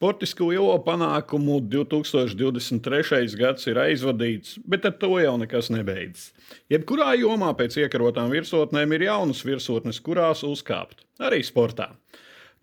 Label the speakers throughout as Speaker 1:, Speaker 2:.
Speaker 1: Sportisku lielo panākumu 2023. gads ir aizvadīts, bet ar to jau nekas nebeidzas. Jebkurā jomā pēc iekarotām virsotnēm ir jaunas virsotnes, kurās uzkāpt, arī sportā.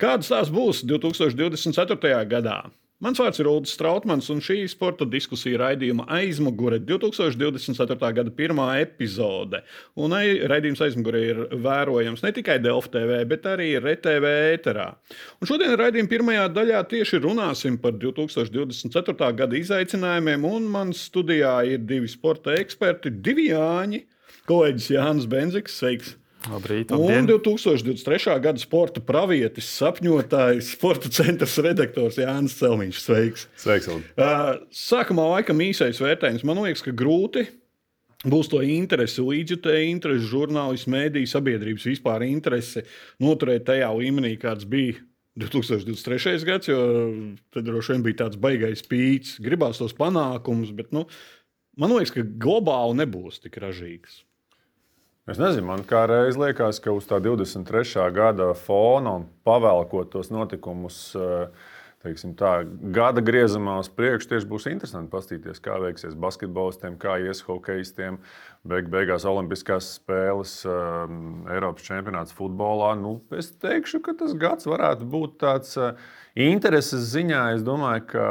Speaker 1: Kādas tās būs 2024. gadā? Mans vārds ir Ulrichs Strautmans, un šī sporta diskusija raidījuma aizmugure 2024. gada pirmā epizode. Un raidījums aizmugure ir vērojams ne tikai Delfa TV, bet arī RTV ēterā. Un šodien raidījuma pirmajā daļā tieši runāsim par 2024. gada izaicinājumiem, un man studijā ir divi sporta eksperti, divi Jāņi, kolēģis Jānis Benziks. Sveiks!
Speaker 2: Labrīt,
Speaker 1: un 2023. gada sporta pravietis, sapņotājs, sporta centra redaktors Jānis Celmiņš. Sveiks!
Speaker 3: Sveiks
Speaker 1: uh, sākumā laikam īsais vērtējums. Man liekas, ka grūti būs to interesi, līdzjutēji interesi, žurnālistu, mēdīju, sabiedrības vispār interesi noturēt tajā līmenī, kāds bija 2023. gads, jo tad droši vien bija tāds baisais pīts, gribās tos panākumus, bet nu, man liekas, ka globāli nebūs tik ražīgs.
Speaker 3: Es nezinu, man kā reiz liekas, ka uz tā 23. gada fona un pavēlkot tos notikumus. Eh, teiksim, tā, gada griezumā uz priekšu tieši būs interesanti paskatīties, kā veiksies basketbolistiem, kā ies hokeistiem. Beig, beigās Olimpiskās spēles, um, Eiropas čempionāts futbolā. Nu, es teikšu, ka tas gads varētu būt tāds uh, intereses ziņā. Es domāju, ka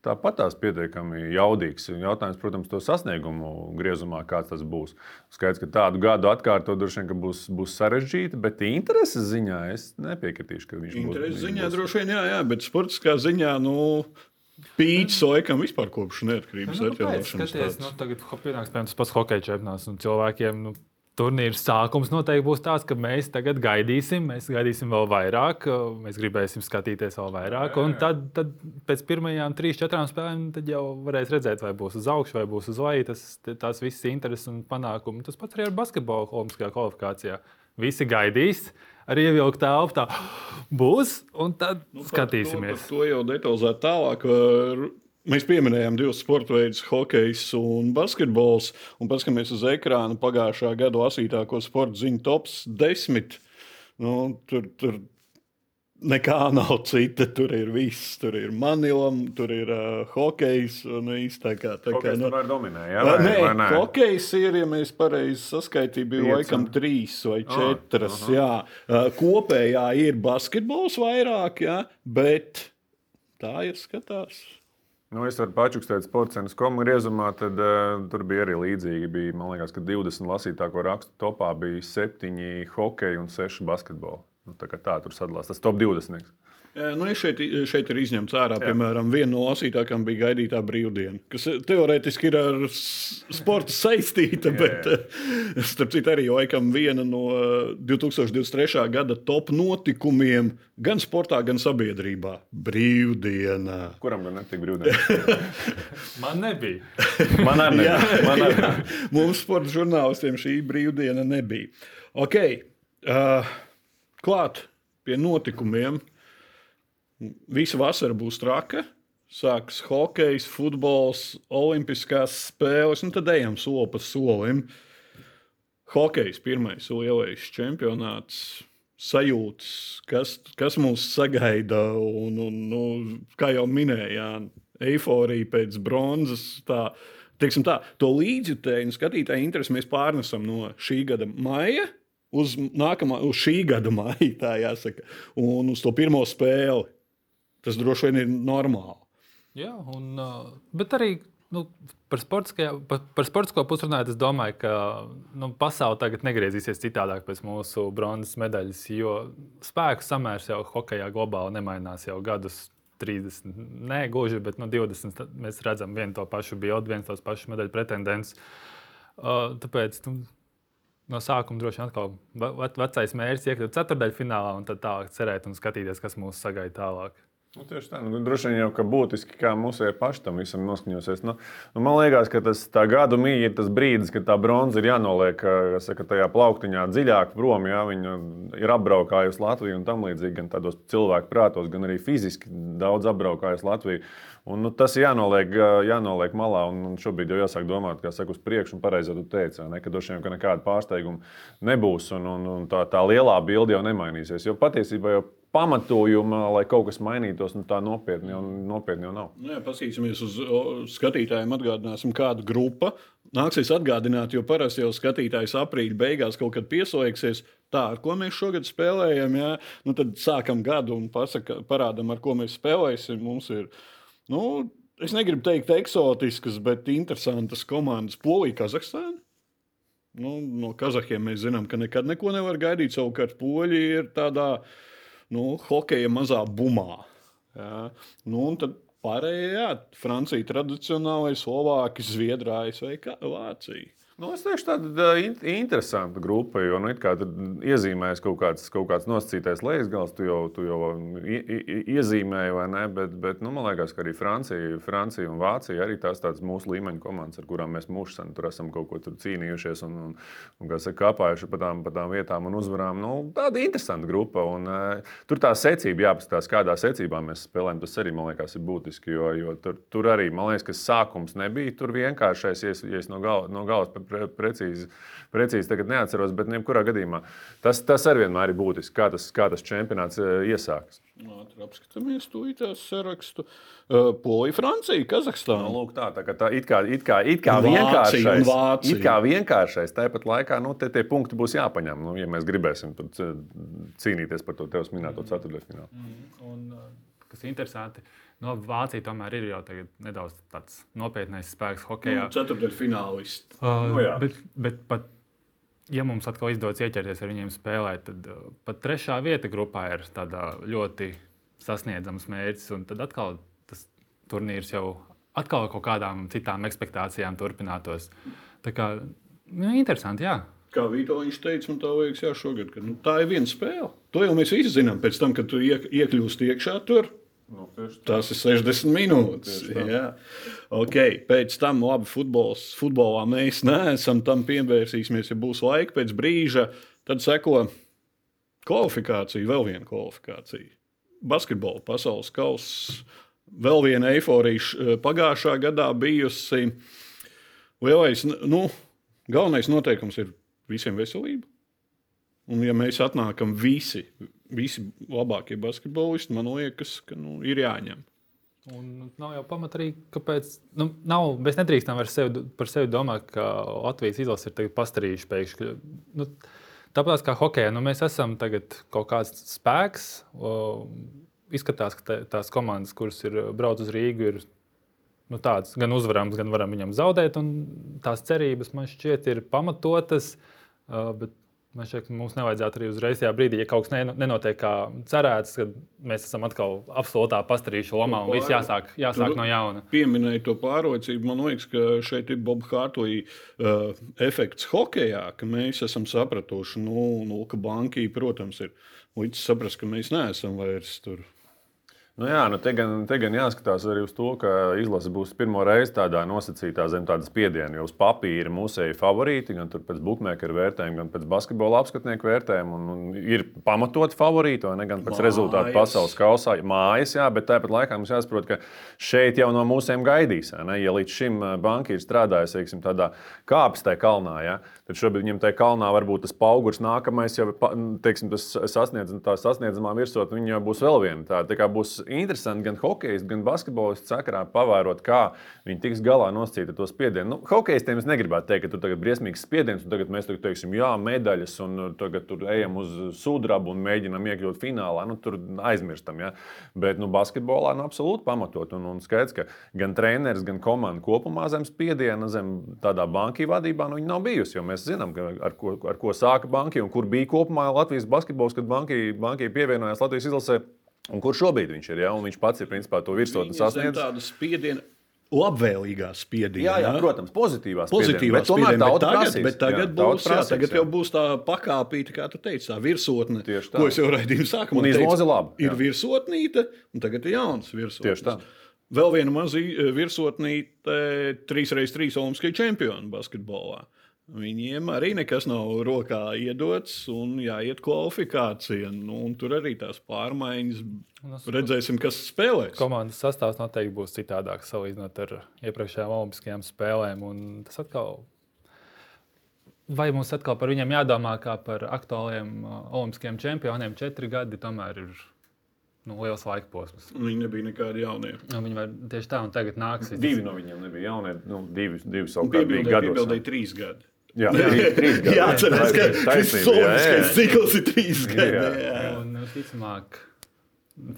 Speaker 3: Tāpat tās pietiekami jaudīgs. Jautājums, protams, to sasniegumu griezumā, kāds tas būs. Skaidrs, ka tādu gadu atkārtot droši vien būs, būs sarežģīti, bet intereses ziņā es nepiekritīšu, ka viņš
Speaker 1: būs. Intereses ziņā būs. droši vien, jā, jā, bet sportiskā ziņā. Nu... Pīķis laikam vispār kopš neatkarības
Speaker 2: nu, atjaunošanas. Skaties, nu, tagad pienāks piemēram tas pats hokeja čempionāts un cilvēkiem. Nu, turnīra sākums noteikti būs tāds, ka mēs tagad gaidīsim, mēs gaidīsim vēl vairāk, mēs gribēsim skatīties vēl vairāk. Un tad, tad pēc pirmajām trīs, četrām spēlēm jau varēs redzēt, vai būs uz augšu, vai būs uz leju. Tas, tās visas intereses un panākumi. Tas pats arī ar basketbolu olimpiskajā kvalifikācijā. Visi gaidīs. Arī ievilkt telpu, tā būs, un tad nu, skatīsimies.
Speaker 1: Par to, par to jau detalizēt tālāk. Mēs pieminējām divus sporta veidus, hokejs un basketbols. Un paskatāmies uz ekrāna pagājušā gada lasītāko sporta ziņu tops 10. Nu, tur, tur nekā nav cita. Tur ir viss. Tur ir manila, tur ir uh, hokejs. Viss tā kā tā
Speaker 3: kā. Nu,
Speaker 1: dominē,
Speaker 3: ja? vai,
Speaker 1: nē, vai nē, hokejs ir, ja mēs pareizi saskaitījām, bija laikam trīs vai ah, četras. Oh, jā. Uh, kopējā ir basketbols vairāk, jā, bet tā ir skatās.
Speaker 3: Nu, es varu pačukstēt sporta cenas komu griezumā, tad uh, tur bija arī līdzīgi. Bija, man liekas, ka 20 lasītāko rakstu topā bija 7 hokeja un 6 basketbola. Nu, tā kā tā tur sadalās, tas top 20.
Speaker 1: Nu, šeit, šeit ir izņemts ārā, Jā. piemēram, viena no lasītākām bija gaidītā brīvdiena, kas teorētiski ir ar sporta saistīta, Jā. bet, starp citu, arī laikam viena no 2023. gada top notikumiem gan sportā, gan sabiedrībā - brīvdiena.
Speaker 3: Kuram gan netika brīvdiena?
Speaker 2: Man nebija.
Speaker 3: Man arī nebija. Jā, Man arī.
Speaker 1: Jā. Mums, sporta žurnālistiem, šī brīvdiena nebija. Ok, uh, klāt pie notikumiem. Visa vasara būs traka. Sāksies hokejs, futbols, olimpiskās spēles, un tad ejam soli pa solim. Hokejs pirmais lielais čempionāts, sajūtas, kas, kas mūs sagaida. Un, un, nu, kā jau minējām, eifórija pēc bronzas. Tā, teiksim tā, to līdzjutēju un skatītāju interesi mēs pārnesam no šī gada maija uz, nākamā, uz šī gada maija, tā jāsaka, un uz to pirmo spēli. Tas droši vien ir normāli.
Speaker 2: Jā, un, bet arī nu, par, par, par sportisko pusi runājot, es domāju, ka nu, pasaule tagad negriezīsies citādāk pēc mūsu bronzas medaļas, jo spēku samērs jau hokeja globāli nemainās jau gadus. 30, nē, gluži, bet nu, 20. Mēs redzam vienu to pašu bildi, viens tos pašus medaļu pretendents. Uh, tāpēc nu, no sākuma droši vien atkal vecais mērķis iekļūt ceturdaļfinālā un tad tālāk cerēt un skatīties, kas mūs sagaida tālāk.
Speaker 3: Nu, tieši tā, nu, droši vien jau ka būtiski, kā mums ir pašam tam visam noskaņosies. Nu, nu, man liekas, ka tas gadu mīja ir tas brīdis, kad tā bronza ir jānoliek saka, tajā plauktiņā dziļāk prom. Jā, viņa ir apbraukājusi Latviju un tam līdzīgi, gan tādos cilvēku prātos, gan arī fiziski daudz apbraukājusi Latviju. Un, nu, tas jānoliek, jānoliek malā, un, un šobrīd jau jāsāk domāt, kā saka, uz priekšu, un pareizi tu teici, ne, ka droši vien ka nekāda pārsteiguma nebūs, un, un, un tā, tā lielā bilde jau nemainīsies. Jo patiesībā jau pamatojuma, lai kaut kas mainītos, nu, tā nopietni jau, nopietni jau nav.
Speaker 1: Nu, jā, pasīsimies uz skatītājiem, atgādināsim, kāda grupa. Nāksies atgādināt, jo parasti jau skatītājs aprīļa beigās kaut kad pieslēgsies. Tā, ar ko mēs šogad spēlējam, jā, nu, tad sākam gadu un pasaka, parādām, ar ko mēs spēlēsim. Mums ir, nu, es negribu teikt eksotiskas, bet interesantas komandas Polija, Kazahstāna. Nu, no Kazahiem mēs zinām, ka nekad neko nevar gaidīt. Savukārt, poļi ir tādā nu, hokeja mazā bumā. Jā. Nu, un tad pārējie, jā, Francija tradicionāli, Slovākija, Zviedrija, ASV, Vācija.
Speaker 3: Nu, es teikšu, tāda in interesanta grupa, jo nu, iezīmējas kaut kāds, kaut kāds nosacītais lejasgals, tu jau, tu jau iezīmēji, vai ne? Bet, bet nu, man liekas, ka arī Francija, Francija un Vācija arī tās tādas mūsu līmeņa komandas, ar kurām mēs mūžīgi tur esam kaut ko cīnījušies un, un, un saka, kāpājuši pa tām, pa tām vietām un uzvarām. Nu, tāda interesanta grupa. Un, uh, tur tā secība jāpaskatās, kādā secībā mēs spēlējam. Tas arī man liekas ir būtiski, jo, jo tur, tur arī man liekas, ka sākums nebija tur vienkāršais, ja es, ja es no, gal, no galas pre, precīzi, precīzi tagad neatceros, bet jebkurā gadījumā tas, tas arī vienmēr ir būtiski, kā tas, kā tas čempionāts eh, iesākas.
Speaker 1: Tur apskatāmies to sarakstu. Uh, Polija, Francija, Kazahstāna.
Speaker 3: Nu, lūk, tā, tā, tā it kā, it kā, it kā vienkāršais, it kā vienkāršais, tāpat laikā nu, te, tie punkti būs jāpaņem, nu, ja mēs gribēsim cīnīties par to tevis minēto ceturdaļfinālu.
Speaker 2: Mm, un, kas interesanti, uh, No, nu, Vācija tomēr ir jau nedaudz tāds nopietnais spēks hokeja.
Speaker 1: Nu, Ceturdaļfinālists.
Speaker 2: Uh, nu, jā. bet, bet pat, ja mums atkal izdodas ieķerties ar viņiem spēlēt, tad uh, pat trešā vieta grupā ir ļoti sasniedzams mērķis. Tad atkal tas turnīrs jau atkal kaut kādām citām expectācijām turpinātos. Tā kā nu, interesanti, jā.
Speaker 1: Kā Vitoļņš teica, man tā liekas, jā, šogad, ka nu, tā ir viena spēle. To jau mēs visi zinām. Pēc tam, kad tu iekļūsti iekšā tur, Nu, Tas ir 60 minūtes. Okay. Pēc tam, labi, futbols, futbolā mēs neesam tam pievērsīsimies. Ja būs laika pēc brīža, tad seko kvalifikācija, vēl viena kvalifikācija. Basketbola pasaules kausa, vēl viena eifórija pagājušā gadā bijusi. Lielais, nu, galvenais noteikums ir visiem veselība. Un, ja mēs atnākam visi, visi labākie basketbolisti, man liekas, ka nu, ir jāņem.
Speaker 2: Un nav jau pamata arī, kāpēc. Nu, nav, mēs nedrīkstam sevi, par sevi domāt, ka Latvijas izlase ir pastarījuši pēkšņi. Nu, tāpat kā hokeja, nu, mēs esam kaut kāds spēks. O, izskatās, ka tās komandas, kuras ir brauc uz Rīgu, ir nu, tādas gan uzvarams, gan varam viņam zaudēt. Tās cerības man šķiet ir pamatotas. Uh, bet Man šķiet, ka mums nevajadzētu arī uzreiz tajā brīdī, ja kaut kas nenotiek kā cerēts, kad mēs esam atkal absolūtā pastarīšu lomā un viss jāsāk, jāsāk no jauna.
Speaker 1: Pieminēja to pārrocību. Man liekas, ka šeit ir Boba Hārtoja uh, efekts hokeja, ka mēs esam sapratuši, nu, nu, ka bankī, protams, ir līdz saprast, ka mēs neesam vairs tur
Speaker 3: Nu jā, nu te, gan, te gan jāskatās arī uz to, ka izlase būs pirmo reizi tādā nosacītā zem tādas spiediena. Jo uz papīra mūsēji favorīti, gan pēc buļbuļsaktas vērtējuma, gan pēc basketbola apskatnieku vērtējuma. Un, un ir pamatot favorīti, vai ne? Gan pēc mājas. rezultātu pasaules kausā, mājas, jā, bet tāpat laikā mums jāsaprot, ka šeit jau no mūsiem gaidīs. Ja līdz šim banka ir strādājusi teiksim, tādā kāpstē kalnā, ja, tad šobrīd viņam tajā kalnā varbūt tas augurs nākamais jau teiksim, tas sasniedz, sasniedzamā virsotne, viņa jau būs vēl viena. Tā, tā būs interesanti gan hokeja, gan basketbolistu sakarā pavērot, kā viņi tiks galā nosacīt to spiedienu. Nu, Hokejistiem es negribētu teikt, ka tur tagad ir briesmīgs spiediens, un tagad mēs tagad teiksim, jā, medaļas, un uh, tagad tur ejam uz sudrabu un mēģinam iekļūt finālā. Nu, tur aizmirstam. Ja? Bet nu, basketbolā nu, absolūti pamatot. Un, un skaidrs, ka gan treneris, gan komanda kopumā zem spiediena, zem tādā banka vadībā nu, nav bijusi. Jo mēs zinām, ar ko, ar ko sāka banka un kur bija kopumā Latvijas basketbols, kad banka pievienojās Latvijas izlasē. Un kur šobrīd viņš ir? Ja? Un viņš pats ir principā to virsotni sasniedzis.
Speaker 1: Tāda spiediena. Labvēlīgā spiedienā.
Speaker 3: Jā, jā, protams, pozitīvā
Speaker 1: spiedienā. Pozitīvā spiedienā. Bet tagad, bet tagad, jā, būs, prasīs, jā, tagad jau būs tā pakāpīta, kā tu teici, tā virsotne. Tieši tā. Ko es jau raidīju sākumā.
Speaker 3: Izlozi labi.
Speaker 1: Jā. Ir virsotnīte, un tagad ir jauns virsotne.
Speaker 3: Tieši tā.
Speaker 1: Vēl viena maza virsotnīte, 3x3 olimpiskie čempioni basketbolā. Viņiem arī nekas nav rokā iedots, un jāiet kvalifikācija. Nu, tur arī tās pārmaiņas. Redzēsim, kas spēlēs.
Speaker 2: Komandas sastāvs noteikti būs citādāks salīdzinot ar iepriekšējām Olimpiskajām spēlēm. Tas atkal, vai mums atkal par viņiem jādomā kā par aktuāliem uh, Olimpiskajiem čempioniem? Četri gadi tomēr ir nu, liels laika posms.
Speaker 1: Viņi nebija nekādi jaunie.
Speaker 2: Nu, viņi var tieši tā, un tagad nāks
Speaker 3: Divi no viņiem nebija jaunie, nu, divi, divi savukārt bija
Speaker 1: Piebildēja,
Speaker 3: gados.
Speaker 1: piebildēja trīs gadi.
Speaker 3: Jā, trīs, gadi.
Speaker 1: Jā, atcerās, ka šis solis cikls ir trīs gadi.
Speaker 2: Un, visticamāk,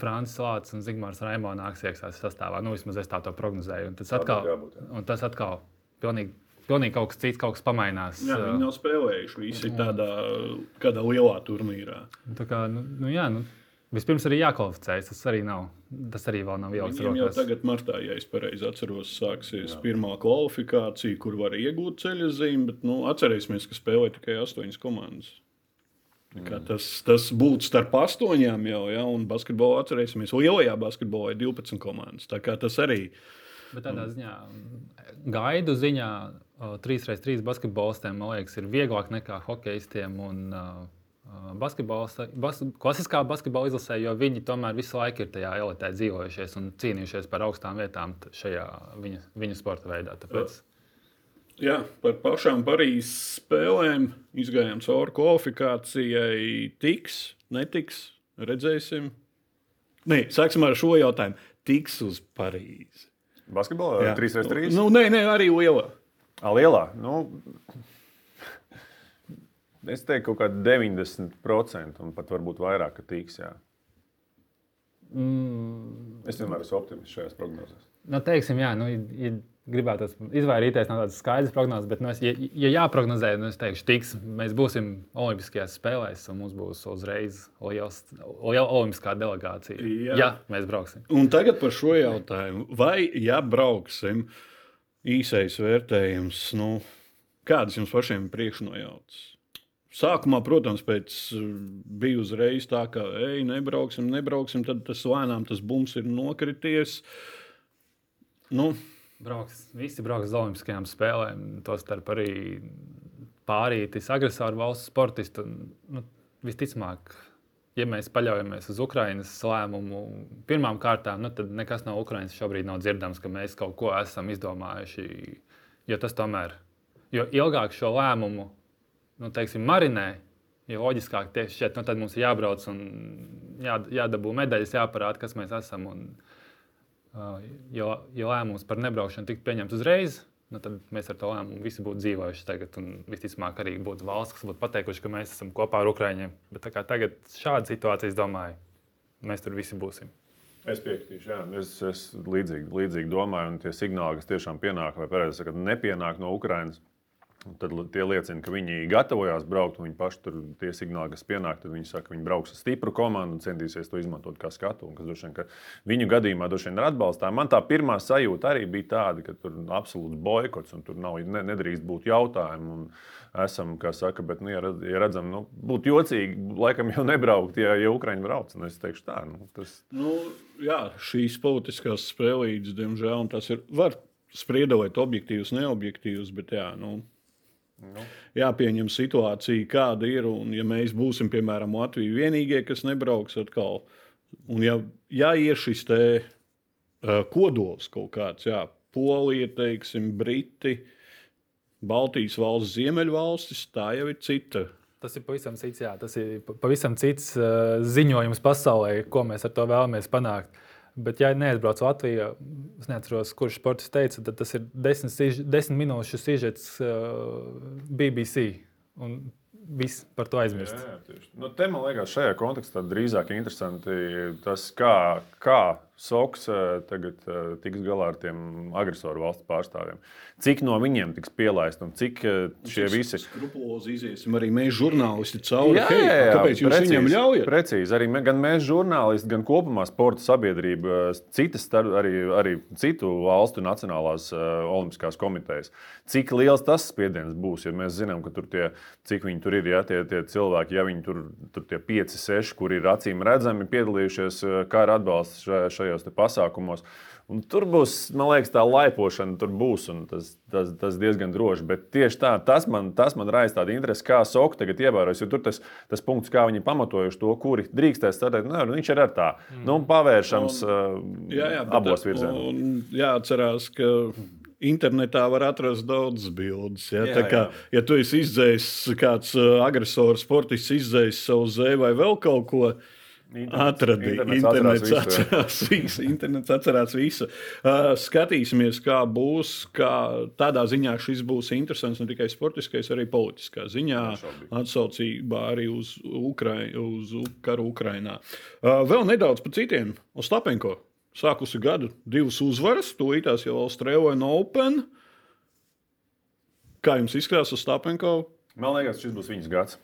Speaker 2: Frančs Lācis un Zigmārs Raimons nāks iekšā sastāvā. Nu, vismaz es tā to prognozēju. Un tas
Speaker 3: Tā
Speaker 2: atkal,
Speaker 3: jābūt, jā.
Speaker 2: un tas atkal pilnīgi, pilnīgi kaut kas cits, kaut kas pamainās.
Speaker 1: Jā, viņi nav spēlējuši. Visi ir tādā kādā lielā turnīrā.
Speaker 2: Tā kā, nu, nu, jā, nu, vispirms arī jākvalificējas. Tas arī nav. Tas arī vēl nav ielikts
Speaker 1: Viņiem jau tagad, martā, ja es pareizi atceros, sāksies Jā. pirmā kvalifikācija, kur var iegūt ceļa zīmi. Bet nu, atcerēsimies, ka spēlē tikai astoņas komandas. Mm. Tas, tas būtu starp astoņām jau, ja, un basketbolā atcerēsimies, lielajā basketbolā ir 12 komandas. Tā kā tas arī
Speaker 2: Bet tādā ziņā, gaidu ziņā, 3x3 basketbolistiem, man liekas, ir vieglāk nekā hokeistiem un uh, basketbolista, bas, klasiskā basketbola izlasē, jo viņi tomēr visu laiku ir tajā elitē dzīvojušies un cīnījušies par augstām vietām šajā viņa, viņa sporta veidā. Tāpēc,
Speaker 1: Jā, par pašām Parīzes spēlēm izgājām cauri kvalifikācijai. Tiks, netiks, redzēsim. Nē, sāksim ar šo jautājumu. Tiks uz Parīzi.
Speaker 3: Basketbolā 3x3.
Speaker 1: Nu, nē, nē, arī lielā.
Speaker 3: A, lielā. Nu, es teiktu, ka kaut kāda 90% un pat varbūt vairāk ka tiks. Jā.
Speaker 2: mm,
Speaker 3: Es vienmēr esmu optimists šajās prognozēs.
Speaker 2: nu, teiksim, jā, nu, ja gribētu izvairīties no tādas skaidras prognozes, bet, nu, es, ja, ja jāprognozē, nu, es teikšu, tiks, mēs būsim Olimpiskajās spēlēs, un mums būs uzreiz liels, liela olimpiskā delegācija.
Speaker 1: Jā.
Speaker 2: Ja mēs brauksim.
Speaker 1: Un tagad par šo jautājumu. Vai, ja brauksim, īsais vērtējums, nu, kādas jums pašiem priekšnojautas? Sākumā, protams, uh, bija uzreiz tā, ka, ej, nebrauksim, nebrauksim, tad tas lēnām tas bums ir nokrities. Nu,
Speaker 2: Brauks, visi brauks uz Olimpiskajām spēlēm, tostarp arī pārītis, agresoru valsts sportisti. un, Nu, visticamāk, ja mēs paļaujamies uz Ukraiņas lēmumu, pirmām kārtām, nu, tad nekas no Ukraiņas šobrīd nav dzirdams, ka mēs kaut ko esam izdomājuši. Jo tas tomēr, jo ilgāk šo lēmumu nu, teiksim, marinē, jo loģiskāk tieši šeit, nu, tad mums ir jābrauc un jā, jādabū medaļas, jāparāda, kas mēs esam. Un, Uh, jo, ja lēmums par nebraukšanu tiktu pieņemts uzreiz, nu, tad mēs ar to lēmumu visi būtu dzīvojuši tagad. Un visticamāk, arī būtu valsts, kas būtu pateikuši, ka mēs esam kopā ar Ukraiņiem. Bet kā tagad šāda situācija, es domāju, mēs tur visi būsim.
Speaker 3: Es piekritīšu, jā. Es, es līdzīgi, līdzīgi domāju, un tie signāli, kas tiešām pienāk, vai pareizi sakot, nepienāk no Ukrainas. Tad tie liecina, ka viņi gatavojās braukt, viņi paši tur tie signāli, kas pienāk, tad viņi saka, ka viņi brauks ar stipru komandu un centīsies to izmantot kā skatu. Un, kas, vien, viņu gadījumā droši vien ir atbalstām. Man tā pirmā sajūta arī bija tāda, ka tur ir absolūts boikots un tur nav, ne, nedrīkst būt jautājumu. Un esam, kā saka, bet, nu, ja, redz- ja redzam, nu, būtu jocīgi, laikam jau nebraukt, ja, ja Ukraiņi brauc. Un es teikšu tā, nu, tas
Speaker 1: nu, jā, šīs politiskās spēlītes, diemžēl, un tas ir, var spriedot objektīvs, neobjektīvs, bet jā, nu,
Speaker 3: Nu.
Speaker 1: jāpieņem situācija, kāda ir. Un, ja mēs būsim, piemēram, Latvija vienīgie, kas nebrauks atkal, un ja, ja ir šis te uh, kodols kaut kāds, jā, Polija, teiksim, Briti, Baltijas valsts, Ziemeļvalstis, tā jau ir cita.
Speaker 2: Tas ir pavisam cits, jā, tas ir pa- pavisam cits uh, ziņojums pasaulē, ko mēs ar to vēlamies panākt. Bet, ja neaizbrauc Latvijā, es neatceros, kurš sports teica, tad tas ir desmit, desmit minūšu sižets uh, BBC. Un viss par to aizmirst.
Speaker 3: Jā, jā, tieši. nu, te man liekas, šajā kontekstā drīzāk interesanti tas, kā, kā Soks eh, tagad eh, tiks galā ar tiem agresoru valstu pārstāvjiem. Cik no viņiem tiks pielaist un cik eh, šie visi.
Speaker 1: Skrupulozi iziesim arī mēs, žurnālisti, cauri. Hei, kāpēc jūs viņam ļaujat?
Speaker 3: Precīzi. Arī mē, gan mēs, žurnālisti, gan kopumā sporta sabiedrība, citas, arī, arī citu valstu nacionālās uh, olimpiskās komitejas. Cik liels tas spiediens būs, ja mēs zinām, ka tur tie, cik viņi tur ir, ja tie, tie cilvēki, ja viņi tur, tur tie 5, 6, kur ir acīm redzami piedalījušies kara atbalsta šajā, šajos pasākumos. Un tur būs, man liekas, tā laipošana, tur būs, un tas, tas, tas diezgan droši. Bet tieši tā, tas man, tas man raisa tādu interesi, kā Soka tagad ievērojas. Jo tur tas, tas punkts, kā viņi pamatojuši to, kuri drīkstēs startēt, nu, viņš ir ar tā. Mm. Nu, pavēršams un,
Speaker 1: Jā, jā,
Speaker 3: abos virzienos.
Speaker 1: Jāatcerās, ka internetā var atrast daudzas bildes. Ja?
Speaker 3: Jā,
Speaker 1: kā,
Speaker 3: jā.
Speaker 1: ja tu esi izdzēsis kāds agresors, sportists, izdzēsis savu zēju vai vēl kaut ko, Atradīja. Internets atcerās visu. Internets atcerās visu. Uh, skatīsimies, kā būs. Kā tādā ziņā šis būs interesants ne tikai sportiskais, arī politiskā ziņā. Atsaucībā arī uz, Ukrai, uz karu Ukrainā. Uh, vēl nedaudz par citiem. Ostapenko sākusi gadu divas uzvaras, tūlītās jau Austrālijā Open. Kā jums izskatās Ostapenko?
Speaker 3: Man liekas, šis būs viņas gads.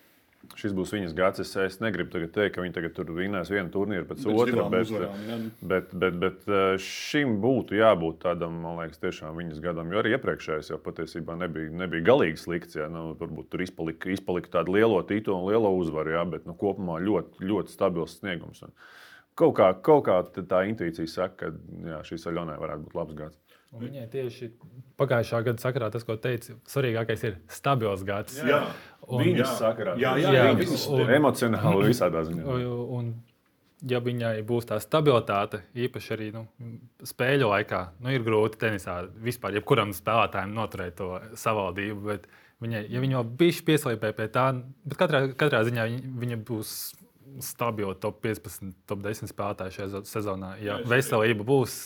Speaker 3: Šis būs viņas gads. Es, es negribu teikt, ka viņi tagad tur vinnēs vienu turnīru pēc otra, bet, uzvarām, bet, bet, bet, bet šim būtu jābūt tādam, man liekas, tiešām viņas gadam. Jo arī iepriekšējais jau patiesībā nebija, nebija galīgi slikts. Jā, nu, varbūt tur izpalika, izpalika tāda lielo titulu un lielo uzvaru, jā, bet nu, kopumā ļoti, ļoti stabils sniegums. Un kaut kā, kaut kā tā intuīcija saka, ka jā, šis Aļonai varētu būt labs gads.
Speaker 2: Un viņai tieši pagājušā gada sakarā tas, ko teica, svarīgākais ir stabils gads.
Speaker 3: Jā, un, viņas sakarā. Jā, jā, jā, jā viņas un, emocionāli visādā ziņā. Un,
Speaker 2: ja viņai būs tā stabilitāte, īpaši arī nu, spēļu laikā, nu, ir grūti tenisā vispār jebkuram spēlētājam noturēt to savaldību. Bet viņai, ja viņa jau bija pieslēgta pie tā, bet katrā, katrā ziņā viņa, viņa būs stabili top 15, top 10 spēlētāji šajā sezonā. Ja jā, veselība būs,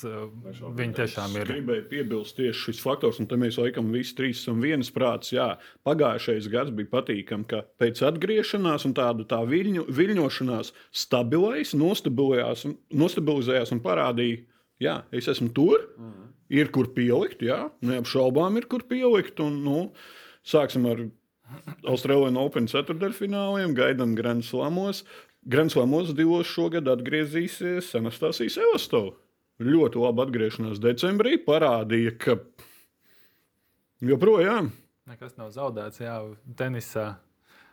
Speaker 2: viņi tiešām ir.
Speaker 1: Es gribēju piebilst tieši šis faktors, un te mēs laikam visi trīs esam vienas prāts. Jā, pagājušais gads bija patīkami, ka pēc atgriešanās un tādu tā viļņu, viļņošanās stabilais, nostabilizējās, nostabilizējās un parādīja, jā, es esmu tur, mm. ir kur pielikt, jā, neapšaubām ir kur pielikt. Un, nu, sāksim ar Austrālijas Open ceturdaļfināliem, gaidām Grand Slamos. Grandslamos divos šogad atgriezīsies Anastasijas Evastovs. Ļoti laba atgriešanās decembrī parādīja, ka joprojām
Speaker 2: nekas nav zaudēts. Jā, tenisā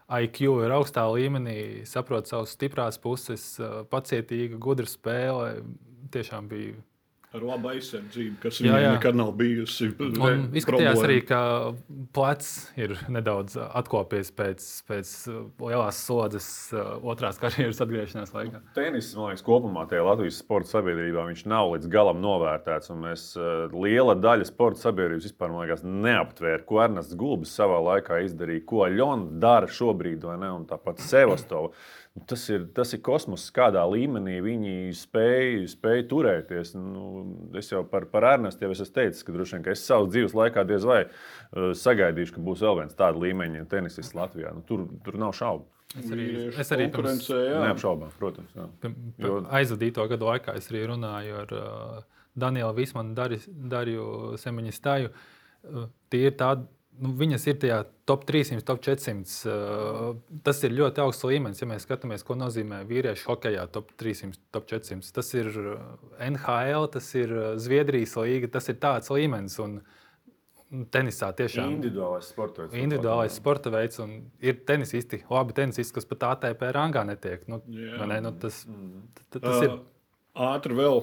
Speaker 2: IQ ir augstā līmenī, saprot savas stiprās puses, pacietīga, gudra spēle. Tiešām bija
Speaker 1: ar labu aizsardzību, kas jā, jā. nekad nav bijusi.
Speaker 2: Un izskatījās arī, ka plecs ir nedaudz atkopies pēc, pēc lielās slodzes uh, otrās karjeras atgriešanās laikā.
Speaker 3: Tenis, man liekas, kopumā tajā Latvijas sporta sabiedrībā viņš nav līdz galam novērtēts. Mēs uh, liela daļa sporta sabiedrības vispār liekas, neaptvēra, ko Ernests Gulbis savā laikā izdarīja, ko Ļona dara šobrīd, vai ne? Un tāpat Sevastovs. Tas ir, tas ir kosmos, kādā līmenī viņi spēj, spēj turēties. Nu, es jau par, par Ernestu jau esmu teicis, ka, vien, ka es savas dzīves laikā diez vai uh, sagaidīšu, ka būs vēl viens tāds līmeņa tenisists Latvijā. Nu, tur, tur nav šaubu.
Speaker 2: Es arī, es arī pirms,
Speaker 3: neapšaubām, protams. Jā.
Speaker 2: Jo... Aizvadīto gadu laikā es arī runāju ar uh, Danielu Vismanu, Dariju Semiņistāju. Uh, tie ir tādi nu, viņas ir tajā top 300, top 400. Uh, tas ir ļoti augsts līmenis. Ja mēs skatāmies, ko nozīmē vīriešu hokeja top 300, top 400, tas ir NHL, tas ir Zviedrijas līga, tas ir tāds līmenis. Un, Tenisā tiešām
Speaker 3: ir individuālais sporta veids.
Speaker 2: Individuālais sporta veids un ir tenisisti, labi tenisisti, kas pat ATP rangā netiek. Nu, ne, nu, tas, tas, tas uh, ir.
Speaker 1: Ātri vēl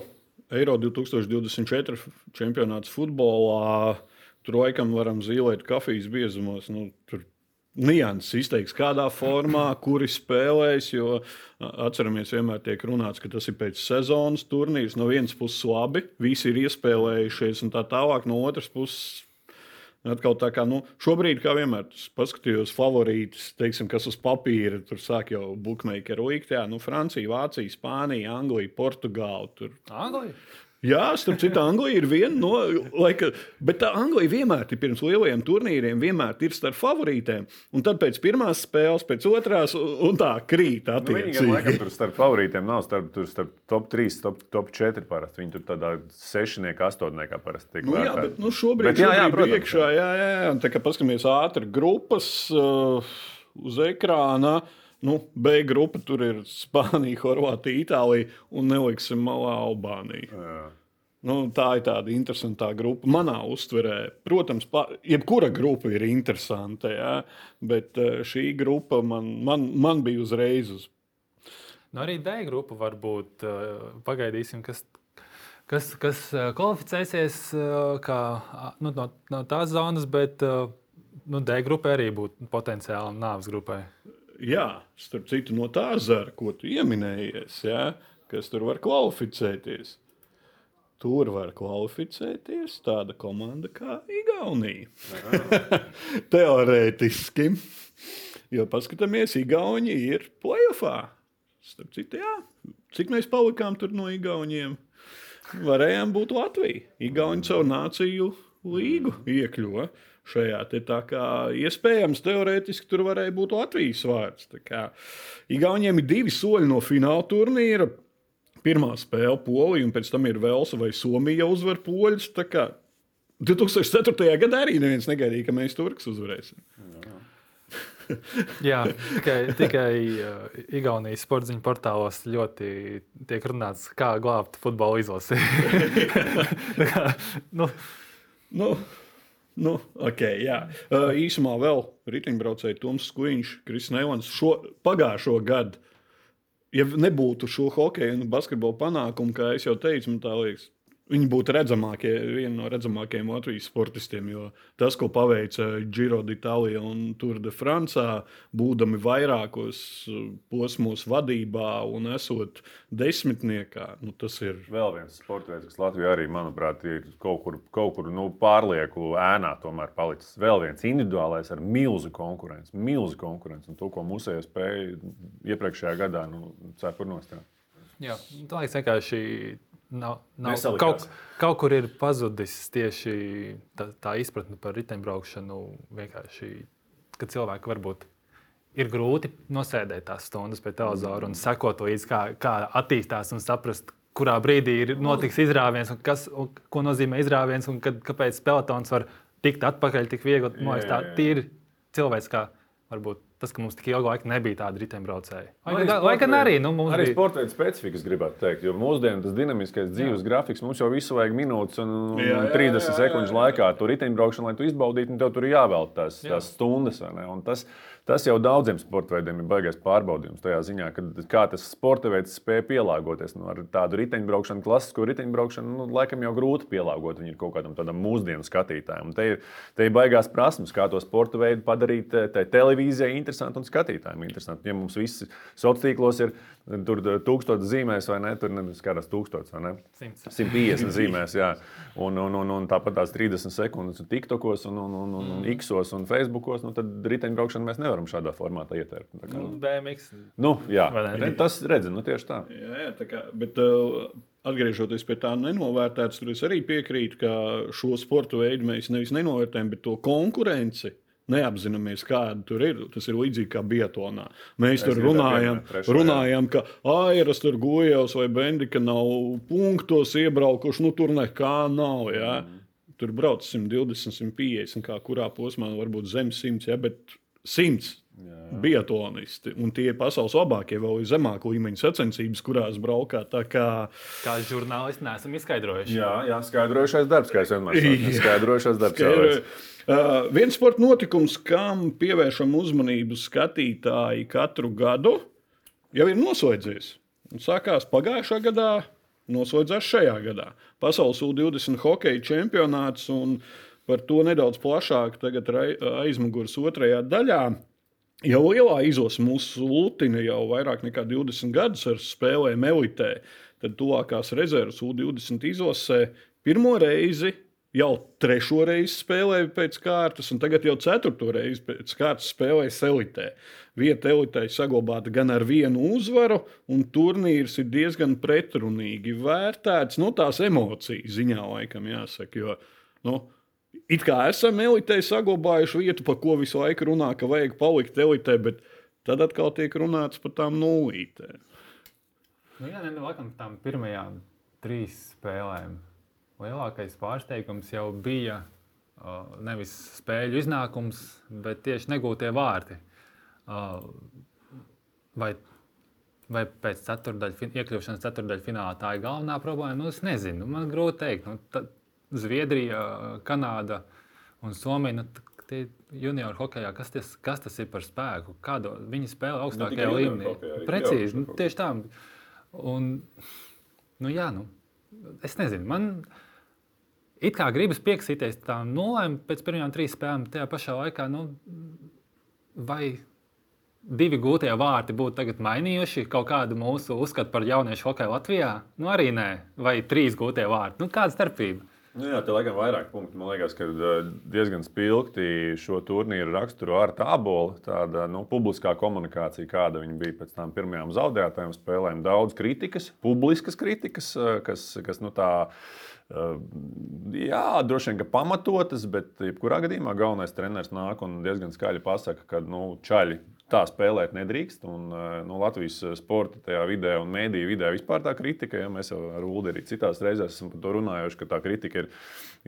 Speaker 1: Eiro 2024 čempionāts futbolā. Uh, Tur laikam varam zīmēt kafijas biezumos. Nu, tur nianses izteiks, kādā formā, kuri spēlēs. Jo atceramies, vienmēr tiek runāts, ka tas ir pēc sezonas turnīrs. No vienas puses, labi, visi ir iespēlējušies, un tā tālāk no otras puses. Atkal tā kā nu, šobrīd, kā vienmēr, paskatījos favorītus, teiksim, kas uz papīra tur sāk jau bookmakeru likt. Jā, nu, Francija, Vācija, Spānija, Anglija, Portugāla. Tur...
Speaker 2: Anglija?
Speaker 1: Jā, starp citu, Anglija ir viena no. Laika, bet tā Anglija vienmēr ir pirms lielajiem turnīriem, vienmēr ir starp favorītēm. Un tad pēc pirmās spēles, pēc otrās, un tā krīt. Nu,
Speaker 3: Viņam laikam tur starp favorītiem nav starp, starp top 3, top, top 4 parasti. Viņi tur tādā sešniekā, astotniekā parasti tiek.
Speaker 1: Nu, jā, bet nu, šobrīd, bet, jā, jā, šobrīd protams, iekšā, jā, jā, jā. Tā kā paskatāmies ātri grupas uh, uz ekrāna. Nu, B grupa tur ir Spānija, Horvātija, Itālija un neliksim malā Albānija. Jā. Nu, tā ir tāda interesanta grupa. Manā uztverē, protams, pa, jebkura grupa ir interesanta, jā, bet eh, šī grupa man, man, man bija uzreiz uz.
Speaker 2: Nu, arī D grupa var būt. Eh, pagaidīsim, kas, kas, kas eh, kvalificēsies kā, nu, no, no tās zonas, bet nu, D grupai arī būtu potenciāli nāves grupai
Speaker 1: jā, starp citu, no tā zara, ko tu pieminējies, jā, kas tur var kvalificēties. Tur var kvalificēties tāda komanda kā Igaunija. Teorētiski. Jo paskatāmies, Igauni ir playoffā. Starp citu, jā, cik mēs palikām tur no Igauniem, varējām būt Latvija. Igauni savu nāciju līgu iekļuva šajā te tā kā iespējams, teorētiski tur varēja būt Latvijas vārds. Kā Igauniem ir divi soļi no fināla turnīra. Pirmā spēle Polija, un pēc tam ir Velsa vai Somija uzvar poļus. 2004. gadā arī neviens negaidīja, ka mēs Turks uzvarēsim.
Speaker 2: Jā, tikai, tikai uh, Igaunijas sporta portālos ļoti tiek runāts, kā glābt futbola izlasi.
Speaker 1: nu. Nu, nu, okay, jā. uh, īsumā vēl riteņbraucēji Toms Skuiņš, Kris Nevans šo pagājušo gadu. Ja nebūtu šo hokeju un basketbolu panākumu, kā jau teicu, man liekas, Viņi būtu redzamākie, viena no redzamākajiem Latvijas sportistiem. Jo tas, ko paveica Giro d'Italia un Tour de France, būdami vairākos uh, posmos vadībā un esot desmitniekā, nu, tas ir.
Speaker 3: Vēl viens sports veids, kas Latvijā arī, manuprāt, ir kaut kur, kaut kur nu, pārlieku ēnā tomēr palicis. Vēl viens individuālais ar milzu konkurenci, milzu konkurenci un to, ko mūsējā spēja iepriekšējā gadā nu, cepur nostāt.
Speaker 2: Jā, tā liekas vienkārši Nav, nav, kaut, kaut kur ir pazudis tieši tā, tā izpratne par riteņbraukšanu. Vienkārši, ka cilvēki varbūt ir grūti nosēdēt tās stundas pie televizora un sekot līdzi, kā, kā attīstās un saprast, kurā brīdī ir notiks izrāviens un, kas, un ko nozīmē izrāviens un kad, kāpēc pelotons var tikt atpakaļ tik viegli. Man liekas, tā ir cilvēciskā varbūt tas, ka mums tik ilgu laiku nebija tāda riteņbraucēja. Lai gan arī nu, mums
Speaker 3: arī
Speaker 2: bija
Speaker 3: sporta veida specifikas, gribētu teikt. Jo mūsdienās tas dinamiskais dzīves jā. grafiks mums jau visu vajag minūtes un, un jā, jā, 30 jā, jā, jā. sekundžu laikā. Tur riteņbraukšana, lai tu izbaudītu, un tev tur ir jāvēl tās, tās stundas. Tas, Tas jau daudziem sporta veidiem ir baigais pārbaudījums. Tajā ziņā, ka, kā tas sporta veids spēja pielāgoties. Nu, ar tādu riteņbraukšanu, klasisko riteņbraukšanu, nu, laikam jau grūti pielāgot viņu kaut kādam tādam mūsdienu skatītājam. Un te ir, te ir baigās prasmes, kā to sporta veidu padarīt televīzijai interesantu un skatītājiem interesantu. Ja mums viss sociālos tīklos ir Tur tūkstotis zīmēs, vai ne? Tur skatās tūkstotis, vai ne? 100. 150 zīmēs, jā. Un, un, un, un tāpat tās 30 sekundes TikTokos, un, un, un, un mm. Xos un Facebookos. Nu, tad riteņbraukšanu mēs nevaram šādā formātā ietērpt. Kā,
Speaker 2: nu, BMX.
Speaker 3: Nu, jā, tas redz, nu tieši tā.
Speaker 1: Jā, jā tā kā, bet, uh, Atgriežoties pie tā nenovērtētas, tur es arī piekrītu, ka šo sporta veidu mēs nevis nenovērtējam, bet to konkurenci neapzināmies, kāda tur ir. Tas ir līdzīgi kā Bietonā. Mēs es tur runājam, runājam ka Airas, tur Gojevs vai Bendika nav punktos iebraukuši. Nu, tur nekā nav. Ja? Mm. Tur brauc 120, 150, kā kurā posmā varbūt zem 100, ja? bet 100 biatlonisti. Un tie ir pasaules labākie, vēl ir zemāka līmeņa sacensības, kurās braukā. Kā,
Speaker 2: kā žurnālisti neesam izskaidrojuši.
Speaker 3: Jā, jā skaidrojušais darbs, kā es vienmēr saku. Skaidrojušais darbs. Skaidro...
Speaker 1: Uh, viens sporta notikums, kam pievēršam uzmanību skatītāji katru gadu, jau ir noslēdzies. Un sākās pagājušā gadā, noslēdzās šajā gadā. Pasaules U-20 hokeja čempionāts, un par to nedaudz plašāk tagad aizmugures otrajā daļā. Jau lielā izlase mūsu Lutina jau vairāk nekā 20 gadus ar spēlēm elitē. Tad tuvākās rezerves U20 izlasē pirmo reizi jau trešo reizi spēlēja pēc kārtas, un tagad jau ceturto reizi pēc kārtas spēlējas elitē. Vieta elitē saglabāta gan ar vienu uzvaru, un turnīrs ir diezgan pretrunīgi vērtēts. No nu, tās emocijas ziņā, laikam, jāsaka. Jo, nu, it kā esam elitē saglabājuši vietu, par ko visu laiku runā, ka vajag palikt elitē, bet tad atkal tiek runāts par tām nulītēm.
Speaker 2: Nu, jā, ne, nu, laikam tām pirmajām trīs spēlēm lielākais pārsteigums jau bija uh, nevis spēļu iznākums, bet tieši negūtie vārti. Uh, vai, vai pēc ceturdaļ, iekļūšanas ceturdaļfinālā tā ir galvenā problēma? Nu, es nezinu, man grūti pateikt. Nu, Zviedrija, Kanāda un Somija. Nu, Tie junior hokeja, kas, ties, kas tas ir par spēku? Kādu, viņi spēlē augstākajā līmenī. Precīzi, nu, tieši tā. Un, nu, jā, nu, es nezinu. Man it kā gribas pieksīties tām nulēm pēc pirmajām trīs spēlēm, tajā pašā laikā. Nu, vai divi gūtie vārti būtu mainījuši kaut kādu mūsu uzskatu par jauniešu hokeju Latvijā? Nu, arī nē, vai trīs gūtie vārti. Nu, kāda starpība?
Speaker 3: Nu jā, tā laikam vairāk punktu. Man liekas, ka uh, diezgan spilgti šo turnīru raksturo ar tābolu. Tāda nu, publiskā komunikācija, kāda viņa bija pēc tam pirmajām zaudētajām spēlēm. Daudz kritikas, publiskas kritikas, uh, kas, kas nu, tā. Uh, jā, droši vien, pamatotas, bet jebkurā gadījumā galvenais treneris nāk un diezgan skaļi pasaka, ka nu, čaļi tā spēlēt nedrīkst. Un, eh, no Latvijas eh, sporta tajā vidē un mēdīju vidē vispār tā kritika, ja mēs jau ar Ulu arī citās reizēs esam par to runājuši, ka tā kritika ir,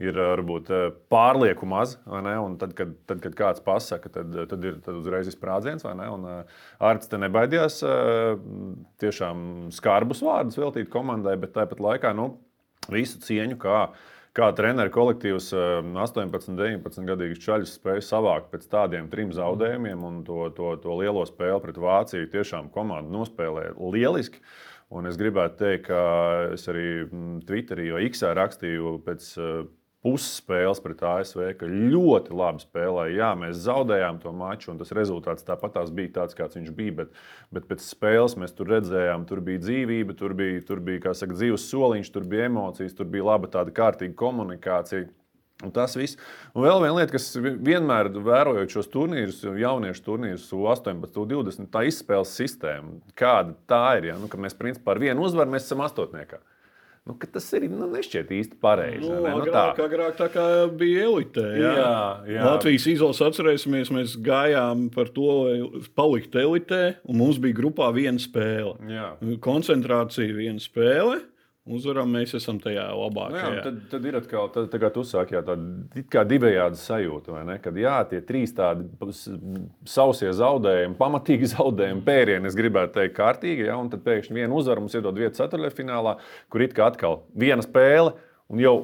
Speaker 3: ir eh, varbūt pārlieku maz. Tad kad, tad, kad kāds pasaka, tad, tad ir tad uzreiz sprādziens. Arts te nebaidījās tiešām skarbus vārdus veltīt komandai, bet tāpat laikā nu, visu cieņu. Kā, kā treneru kolektīvs 18, 19 gadīgus čaļus spēja savākt pēc tādiem trim zaudējumiem un to, to, to lielo spēli pret Vāciju. Tiešām komanda nospēlēja lieliski. Un es gribētu teikt, ka es arī Twitterī vai X rakstīju pēc pusspēles pret ASV, ka ļoti labi spēlēja. Jā, mēs zaudējām to maču, un tas rezultāts tāpat bija tāds, kāds viņš bija. Bet, bet pēc spēles mēs tur redzējām, tur bija dzīvība, tur bija, tur bija saka, dzīves soliņš, tur bija emocijas, tur bija laba tāda kārtīga komunikācija. Un tas viss. Un vēl viena lieta, kas vienmēr vērojot šos turnīrus, jauniešu turnīrus, 18, 20, tā izspēles sistēma, kāda tā ir. Ja? Nu, mēs principā ar vienu uzvaru mēs esam astotniekā. Nu, tas ir nu, nešķiet īsti pareizi.
Speaker 1: Nu,
Speaker 3: ne?
Speaker 1: nu, agrāk, tā. agrāk tā kā bija elite. Jā, jā, jā. Latvijas izlases atcerēsimies, mēs gājām par to, lai paliktu elitē, un mums bija grupā viena spēle. Jā. Koncentrācija, viena spēle uzvaram, mēs esam tajā labākajā.
Speaker 3: Nu jā, tad, tad ir atkal tā, tā kā tu saki, jā, tāda divējāda sajūta? Kad jā, tie trīs tādi sausie zaudējumi, pamatīgi zaudējumi, pērieni, es gribētu teikt, kārtīgi, jā, un tad pēkšņi viena uzvara mums iedod vietu ceturtajfinālā, kur it kā atkal viena spēle un jau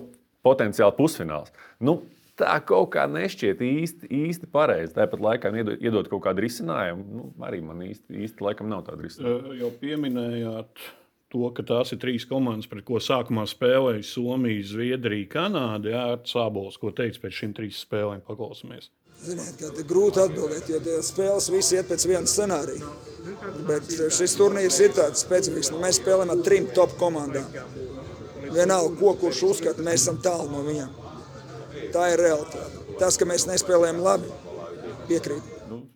Speaker 3: potenciāli pusfināls. Nu, tā kaut kā nešķiet īsti, īsti pareizi. Tāpat laikā iedot, iedot kaut kādu risinājumu, nu, arī man īsti, īsti laikam nav tāda risinājuma.
Speaker 1: Jau pieminējāt to, ka tās ir trīs komandas, pret ko sākumā spēlēja Somija, Zviedrija, Kanāda. Jā, Sābols, ko teica pēc šīm trīs spēlēm, paklausīsimies.
Speaker 4: Ziniet, ka grūti atbildēt, jo spēles visi iet pēc viena scenārija. Bet šis turnīrs ir tāds specifisks. Nu, mēs spēlējam ar trim top komandām. Vienalga, ko kurš uzskata, mēs esam tālu no viņiem. Tā ir realitāte. Tas, ka mēs nespēlējam labi, piekrīt.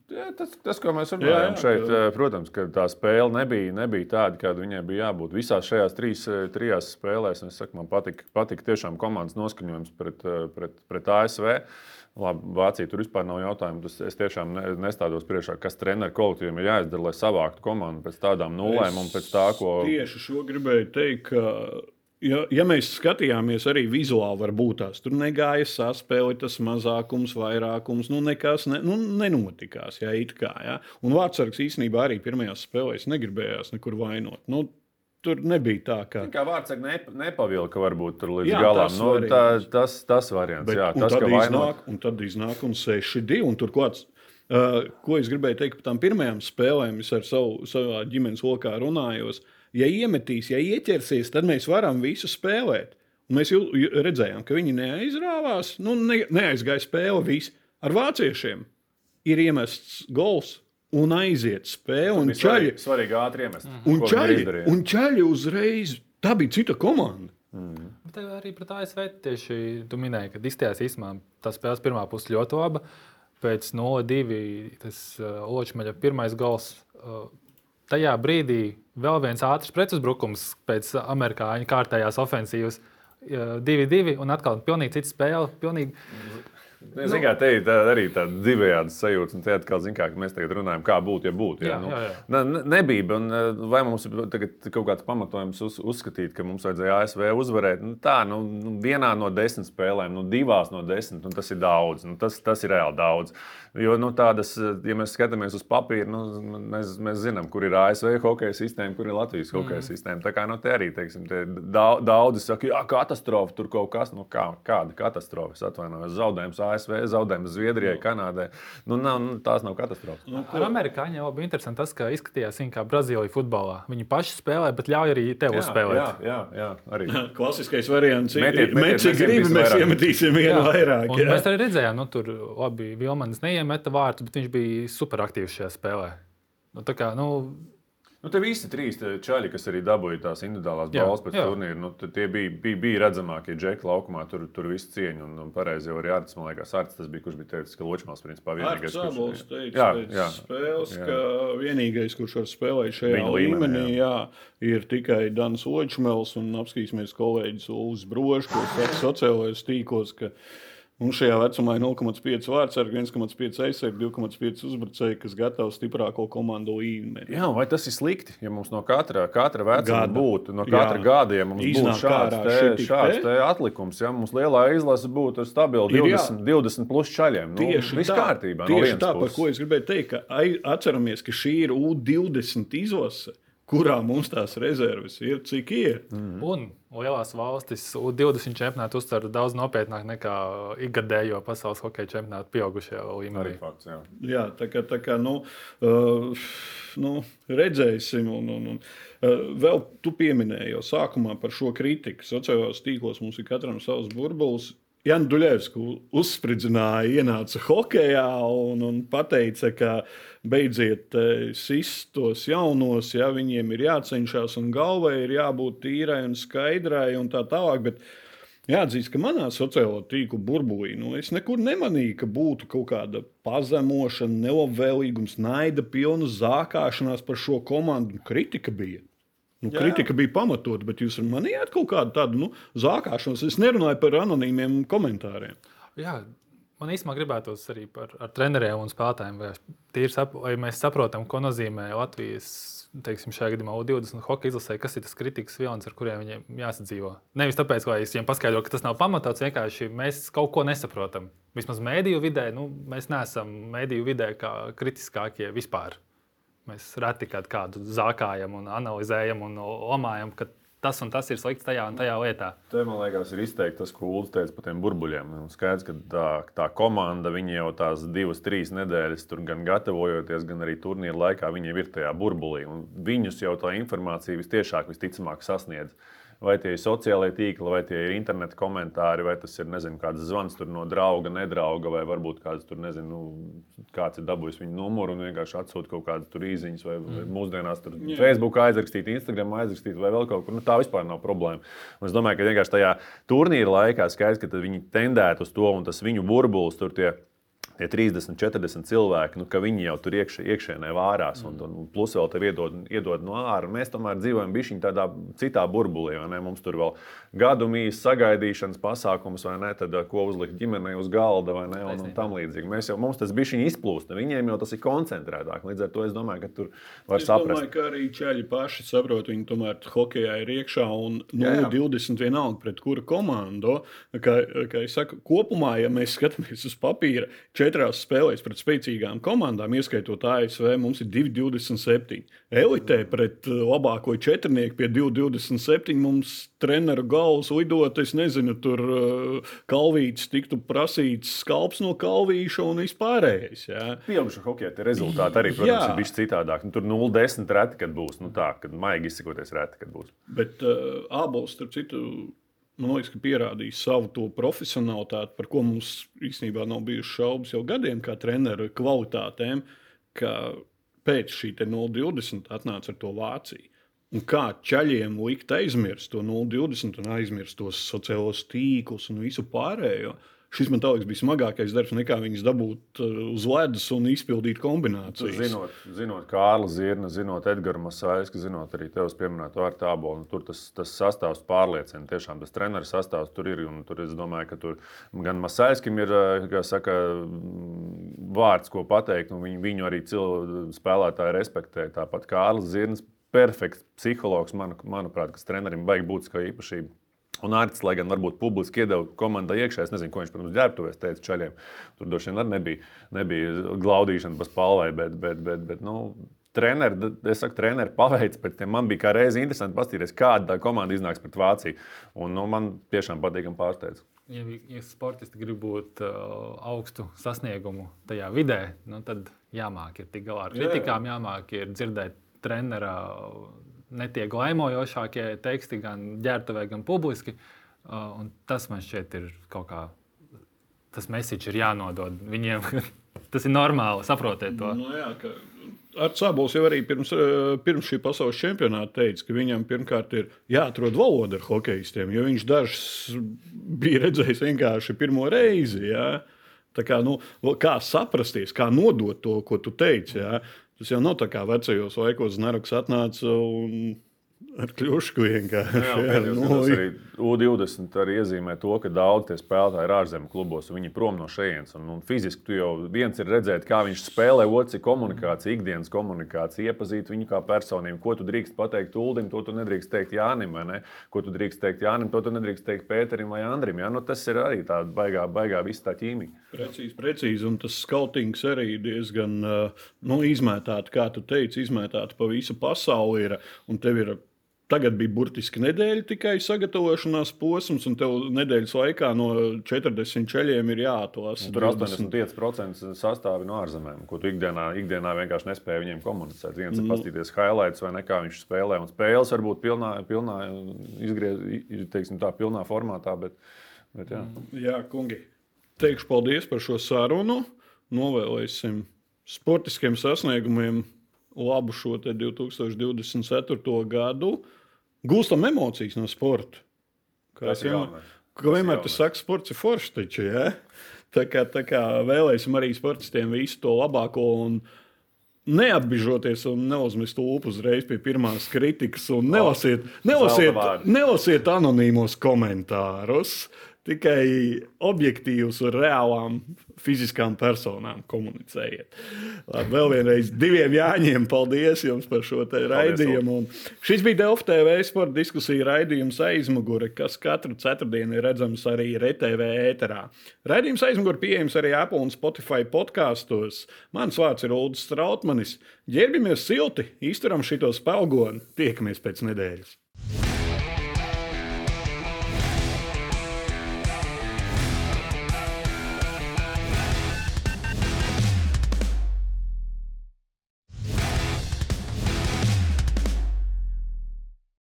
Speaker 3: Jā, tas, tas, ko mēs runājam šeit, jā. Eh, protams, ka tā spēle nebija, nebija tāda, kāda viņai bija jābūt. Visās šajās trīs, eh, trijās spēlēs saku, man patika, patika tiešām komandas noskaņojums pret, eh, pret, pret ASV. Labi, Vācija tur vispār nav jautājumu. Es tiešām nestādos priekšā, kas treneru kolektīviem ir jāizdara, lai savāktu komandu pēc tādām nulēm un pēc tā, ko.
Speaker 1: Tieši šo gribēju teikt. Ka Ja, ja mēs skatījāmies arī vizuāli, varbūt tās tur negāja saspēle, tas mazākums, vairākums, nu nekas ne, nu, nenotikās. Jā, kā, jā. Un Vārtsargs īstenībā arī pirmajās spēlēs negribējās nekur vainot. Nu, Tur nebija tā, ka.
Speaker 3: Kā vārds saka, nep nepavilka varbūt tur līdz jā, galam. Tas, nu, tā, tas, tas variants, Bet, jā, tas,
Speaker 1: tad iznāk, vainot... un tad iznāk un 6-2. Un tur kāds, uh, ko es gribēju teikt par tām pirmajām spēlēm, es ar savu savā ģimenes lokā runājos. Uh, ja iemetīs, ja ieķersies, tad mēs varam visu spēlēt. Un mēs jau redzējām, ka viņi neaizrāvās, nu, ne, neaizgāja spēle visi. Ar vāciešiem ir iemests gols un aiziet spēle. Un čaļi,
Speaker 3: svarīgi, svarīgi ātri iemest.
Speaker 1: Mm. Un, čaļi, un čaļi uzreiz, tā bija cita komanda.
Speaker 2: Mm. Bet arī pret ASV tieši tu minēji, ka izstājās īstenībā tā spēles pirmā puse ļoti laba. Pēc 0-2 tas uh, Ločmaļa pirmais gals. Uh, tajā brīdī vēl viens ātrs pretuzbrukums pēc amerikāņu kārtējās ofensīvas. 2-2 un atkal pilnīgi cita spēle. Pilnīgi...
Speaker 3: Nu, Ziniet, kā te ir tā, arī tāda divējāda sajūta. Un te atkal, kā, ka mēs tagad runājam, kā būtu, ja būtu. Jā, jā, nu, jā, jā. Ne, nebija. Un, vai mums ir kaut kāds pamatojums uz, uzskatīt, ka mums vajadzēja ASV uzvarēt? Nu, tā, nu, nu, vienā no desmit spēlēm, nu, divās no desmit, nu, tas ir daudz. Nu, tas, tas ir reāli daudz. Jo nu, tādas, ja mēs skatāmies uz papīra, nu, mēs, mēs zinām, kur ir ASV hokeja sistēma, kur ir Latvijas hokeja mm. sistēma. Tā kā nu, te arī teiksim, te daudzi saka, ka katastrofa tur kaut kas, nu, kā, kāda katastrofa. Es atvainojos, zaudējums ASV, zaudējums Zviedrijai, no. Kanādai. Nu, nav, nu, tās nav katastrofas.
Speaker 2: Nu, Ar amerikāņiem jau bija interesanti tas, ka izskatījās viņa kā Brazīlija futbolā. Viņi paši spēlē, bet ļauj arī tev uzspēlēt.
Speaker 3: Jā, jā, jā, arī.
Speaker 1: Klasiskais variants. Metiet, metiet, gribi, mēs iemetīsim vienu jā. vairāk.
Speaker 2: Jā. Mēs arī redzējām, nu, tur labi Vilmanis neiemeta vārtus, bet viņš bija superaktīvs šajā spēlē. Nu, kā, nu,
Speaker 3: Nu, te visi trīs čaļi, kas arī dabūja tās individuālās
Speaker 2: Jā,
Speaker 3: balvas pēc
Speaker 2: jā.
Speaker 3: turnīra, nu, tie bija, bija, bija redzamākie džeki laukumā. Tur, tur viss cieņa un, un pareizi jau arī Arts, man liekas, Arts tas bija, kurš bija teicis, ka Ločmals principā vienīgais.
Speaker 1: Arts Abols teica
Speaker 3: jā,
Speaker 1: pēc
Speaker 3: jā,
Speaker 1: spēles,
Speaker 3: jā.
Speaker 1: ka vienīgais, kurš var spēlēt šajā
Speaker 3: Viņa
Speaker 1: līmenī,
Speaker 3: līmenī,
Speaker 1: jā. ir tikai Dans Očmels un apskatīsimies kolēģis Ulus Brožs, ko saka sociālajos tīklos, ka mums šajā vecumā ir 0,5 vārdsargi, 1,5 aizsargi, 2,5 uzbrucēji, kas gatavi stiprāko komandu līmeni.
Speaker 3: Jā, vai tas ir slikti, ja mums no katra, katra vecuma
Speaker 1: Gada.
Speaker 3: būtu, no
Speaker 1: Jā.
Speaker 3: katra gada, ja mums
Speaker 1: Iznāk
Speaker 3: būtu šāds, te, šāds
Speaker 1: te.
Speaker 3: te atlikums, ja mums lielā izlase būtu
Speaker 1: jā.
Speaker 3: 20, 20 plus čaļiem, nu,
Speaker 1: Tieši
Speaker 3: viss
Speaker 1: tā,
Speaker 3: kārtībā. no
Speaker 1: tieši
Speaker 3: vienas
Speaker 1: tā par
Speaker 3: puses.
Speaker 1: ko es gribēju teikt, ka atceramies, ka šī ir U20 izlase, kurā mums tās rezerves ir, cik ir.
Speaker 3: Mm.
Speaker 2: Un lielās valstis U20 čempionātu uztver daudz nopietnāk nekā ikgadējo pasaules hokeja čempionātu pieaugušajā
Speaker 3: Arī
Speaker 2: līmenī.
Speaker 3: fakts, jā.
Speaker 1: Jā, tā kā, tā kā nu, uh, nu, redzēsim, un, un, un uh, vēl tu pieminēji jau sākumā par šo kritiku. Sociālajos tīklos mums ir katram savs burbulis. Jānis Duļevskis uzspridzināja, ienāca hokeja un, un teica, ka beidziet eh, sist tos jaunos, ja viņiem ir jācenšas un galvai ir jābūt tīrai un skaidrai un tā tālāk. Bet Jāatzīst, ka manā sociālo tīklu burbulī nu, es nekur nemanīju, ka būtu kaut kāda pazemošana, nelabvēlīgums, naida pilna zākāšanās par šo komandu. Kritika bija. Nu,
Speaker 3: Jā.
Speaker 1: kritika bija pamatota, bet jūs manījāt kaut kādu tādu nu, zākāšanos. Es nerunāju par anonīmiem komentāriem.
Speaker 2: Jā, man īstenībā gribētos arī par ar treneriem un spēlētājiem. Vai, sap, vai mēs saprotam, ko nozīmē Latvijas teiksim, šajā gadījumā U20 hokeja izlasē, kas ir tas kritikas vilnis, ar kuriem viņiem jāsadzīvo. Nevis tāpēc, lai es viņiem paskaidrotu, ka tas nav pamatots, vienkārši mēs kaut ko nesaprotam. Vismaz mēdīju vidē, nu, mēs neesam mēdīju vidē kā kritiskākie vispār. Mēs reti kādu zākājam un analizējam un omājam, ka tas un tas ir slikts tajā un tajā lietā.
Speaker 3: Te, man liekas, ir izteikti tas, ko Ulas teica par tiem burbuļiem. Un Skaidrs, ka tā, tā komanda viņi jau tās divas, trīs nedēļas tur gan gatavojoties, gan arī turnīra laikā, viņiem ir tajā burbulī. Viņus jau tā informācija visciešāk, visticamāk sasniedz. Vai tie ir sociālie tīkli, vai tie ir interneta komentāri, vai tas ir nezinu, kāds zvans no drauga, nedrauga, vai varbūt kāds tur nezinu, nu, kāds ir dabūjis viņu numuru un vienkārši atsūta kaut kādas īsiņas, vai, vai mūsdienās tur
Speaker 1: Jā.
Speaker 3: Facebook aizrakstīt, Instagram aizrakstīt, vai vēl kaut kur. Nu, tā vispār nav problēma. Un es domāju, ka vienkārši tajā turnīra laikā skaidrs, ka viņi tendētu uz to, un tas viņu burbulis tur tie. Tie 30, 40 cilvēki, nu, ka viņi jau tur iekšē, iekšēnē vārās, un, un plus vēl te iedod, iedod no ārā. Mēs tomēr dzīvojam bišķiņā tādā citā burbulī, vai ne? Mums tur vēl gadu mīs sagaidīšanas pasākums, vai ne? Tad, ko uzlikt ģimenei uz galda, vai ne? Un, un tam līdzīgi. Mēs jau, mums tas bišķiņi izplūst, viņiem jau tas ir koncentrētāk. Līdz ar to es domāju, ka tur var
Speaker 1: Es
Speaker 3: saprast.
Speaker 1: domāju, ka arī ķēļi paši saprot, viņi tomēr hokeja ir iekšā un
Speaker 3: Jā, jā.
Speaker 1: 0,20 vienalga pret kuru komandu. Kā, kā es saku, kopumā, ja mēs skatāmies uz papīra, četrās spēlēs pret spēcīgām komandām, ieskaitot ASV, mums ir 2,27. Elitē pret uh, labāko četrnieku pie 2,27 mums treneru galvas lidot, es nezinu, tur uh, kalvīts tiktu prasīts skalps no kalvīša un vispārējais.
Speaker 3: Pieaugušo hokeja rezultāti arī, protams,
Speaker 1: Jā.
Speaker 3: ir bijis citādāk. Nu, tur 0,10 reti, kad būs. Nu, tā, kad maigi izsakoties, reti, kad būs.
Speaker 1: Bet uh, Ābols, starp citu, man liekas, ka pierādījis savu to profesionālitāti, par ko mums īstenībā nav bijušas šaubas jau gadiem, kā treneru kvalitātēm, ka pēc šī te 0,20 atnāca ar to Vāciju. Un kā ķaļiem likt aizmirst to 0,20 un aizmirst tos sociālos tīklus un visu pārējo. Šis man liekas, bija smagākais darbs, nekā viņas dabūt uh, uz ledus un izpildīt
Speaker 3: Tur,
Speaker 1: kombinācijas.
Speaker 3: zinot, zinot Kārlu Zirnu, zinot Edgars Masāļs, zinot arī tevis pieminēto ar tābolu, tur tas, tas sastāvs pārliecina. Tiešām tas treneris sastāvs tur ir. Tur es domāju, ka tur gan Masāļskim ir eh, saka, mm, vārds, ko pateikt. un Viņu, viņu arī cil- spēlētāji respektē. Tāpat Kārlis Zirns, perfekts psihologs, manu, manuprāt, kas trenerim baigi būtiska īpašība. Un Arts, lai gan varbūt publiski iedeva komandai iekšā, es nezinu, ko viņš, protams, ģērbtuvēs teica čaļiem. Tur droši vien arī nebija, nebija glaudīšana pa spālvai, bet, bet, bet, bet nu, treneri, es saku, treneri paveic tam. Man bija kā reizi interesanti paskatīties, kāda tā komanda iznāks pret Vāciju. Un nu, man tiešām patīkami pārsteidz.
Speaker 2: Ja, ja sportisti grib būt uh, augstu sasniegumu tajā vidē, nu, tad jāmāk ir tik galā ar
Speaker 1: Jā, jā.
Speaker 2: kritikām, jāmāk ir dzirdēt trenera netiek laimojošākie teksti gan ģērbtuvē, gan publiski. Uh, tas man šķiet ir kaut kā. Tas message ir jānodod viņiem. tas ir normāli, saprotiet to.
Speaker 1: Nu, jā, ka Ar Cēlonis jau arī pirms, eh, pirms šī pasaules čempionāta teica, ka viņam pirmkārt ir jāatrod valoda ar hokeistiem, jo viņš dažs bija redzējis vienkārši pirmo reizi. Jā. Tā kā, nu, kā saprasties, kā nodot to, ko tu teici. Jā. Tas jau nav tā kā vecajos laikos Znaroks atnāca un ar kļušku vienkārši.
Speaker 3: Jā,
Speaker 1: Jā,
Speaker 3: nu,
Speaker 1: nu,
Speaker 3: arī U20 arī iezīmē to, ka daudz tie spēlētāji ir ārzemju klubos, un viņi prom no šejienes. Un, un fiziski tu jau viens ir redzēt, kā viņš spēlē, otrs ir komunikācija, ikdienas komunikācija, iepazīt viņu kā personību. Ko tu drīkst pateikt Uldim, to tu nedrīkst teikt Jānim, vai ne? Ko tu drīkst teikt Jānim, to tu nedrīkst teikt Pēterim vai Andrim. Ja? Nu, tas ir arī tāda baigā, baigā visa tā ķīmija.
Speaker 1: Precīzi, precīzi. Un tas skautings arī diezgan uh, nu, izmētāts, kā tu teici, izmētāts pa visu pasauli. Ir, un tev ir Tagad bija burtiski nedēļa tikai sagatavošanās posms, un tev nedēļas laikā no 40 ceļiem ir jāatlasa.
Speaker 3: Tur 85% sastāvi no ārzemēm, ko tu ikdienā, ikdienā vienkārši nespēji viņiem komunicēt. Viens ir paskatīties highlights vai ne, kā viņš spēlē, un spēles varbūt pilnā, pilnā, izgriez, teiksim, tā, pilnā formātā. Bet, bet, jā.
Speaker 1: jā, kungi, teikšu paldies par šo sarunu. Novēlēsim sportiskiem sasniegumiem labu šo 2024. gadu gūstam emocijas no sporta. Kā
Speaker 3: Tas
Speaker 1: vienmēr, kā vienmēr
Speaker 3: ir
Speaker 1: saka, sports ir foršs taču. Ja? Tā kā, tā kā vēlēsim arī sportistiem visu to labāko. Un, Neapbižoties un neuzmest lūpu uzreiz pie pirmās kritikas, un nelasiet, nelasiet,
Speaker 3: vārdi.
Speaker 1: nelasiet anonīmos komentārus. Tikai objektīvus un reālām fiziskām personām komunicējiet. Labi, vēl vienreiz diviem jāņem. Paldies jums par šo raidījumu. Un šis bija Delfa TV sporta diskusija raidījums aizmugure, kas katru ceturtdienu ir redzams arī RTV ēterā. Raidījums aizmugure pieejams arī Apple un Spotify podkāstos. Mans vārds ir Ulrichs Strautmanis. Ģērbamies silti, izturam šito spēlgonu, tiekamies pēc nedēļas.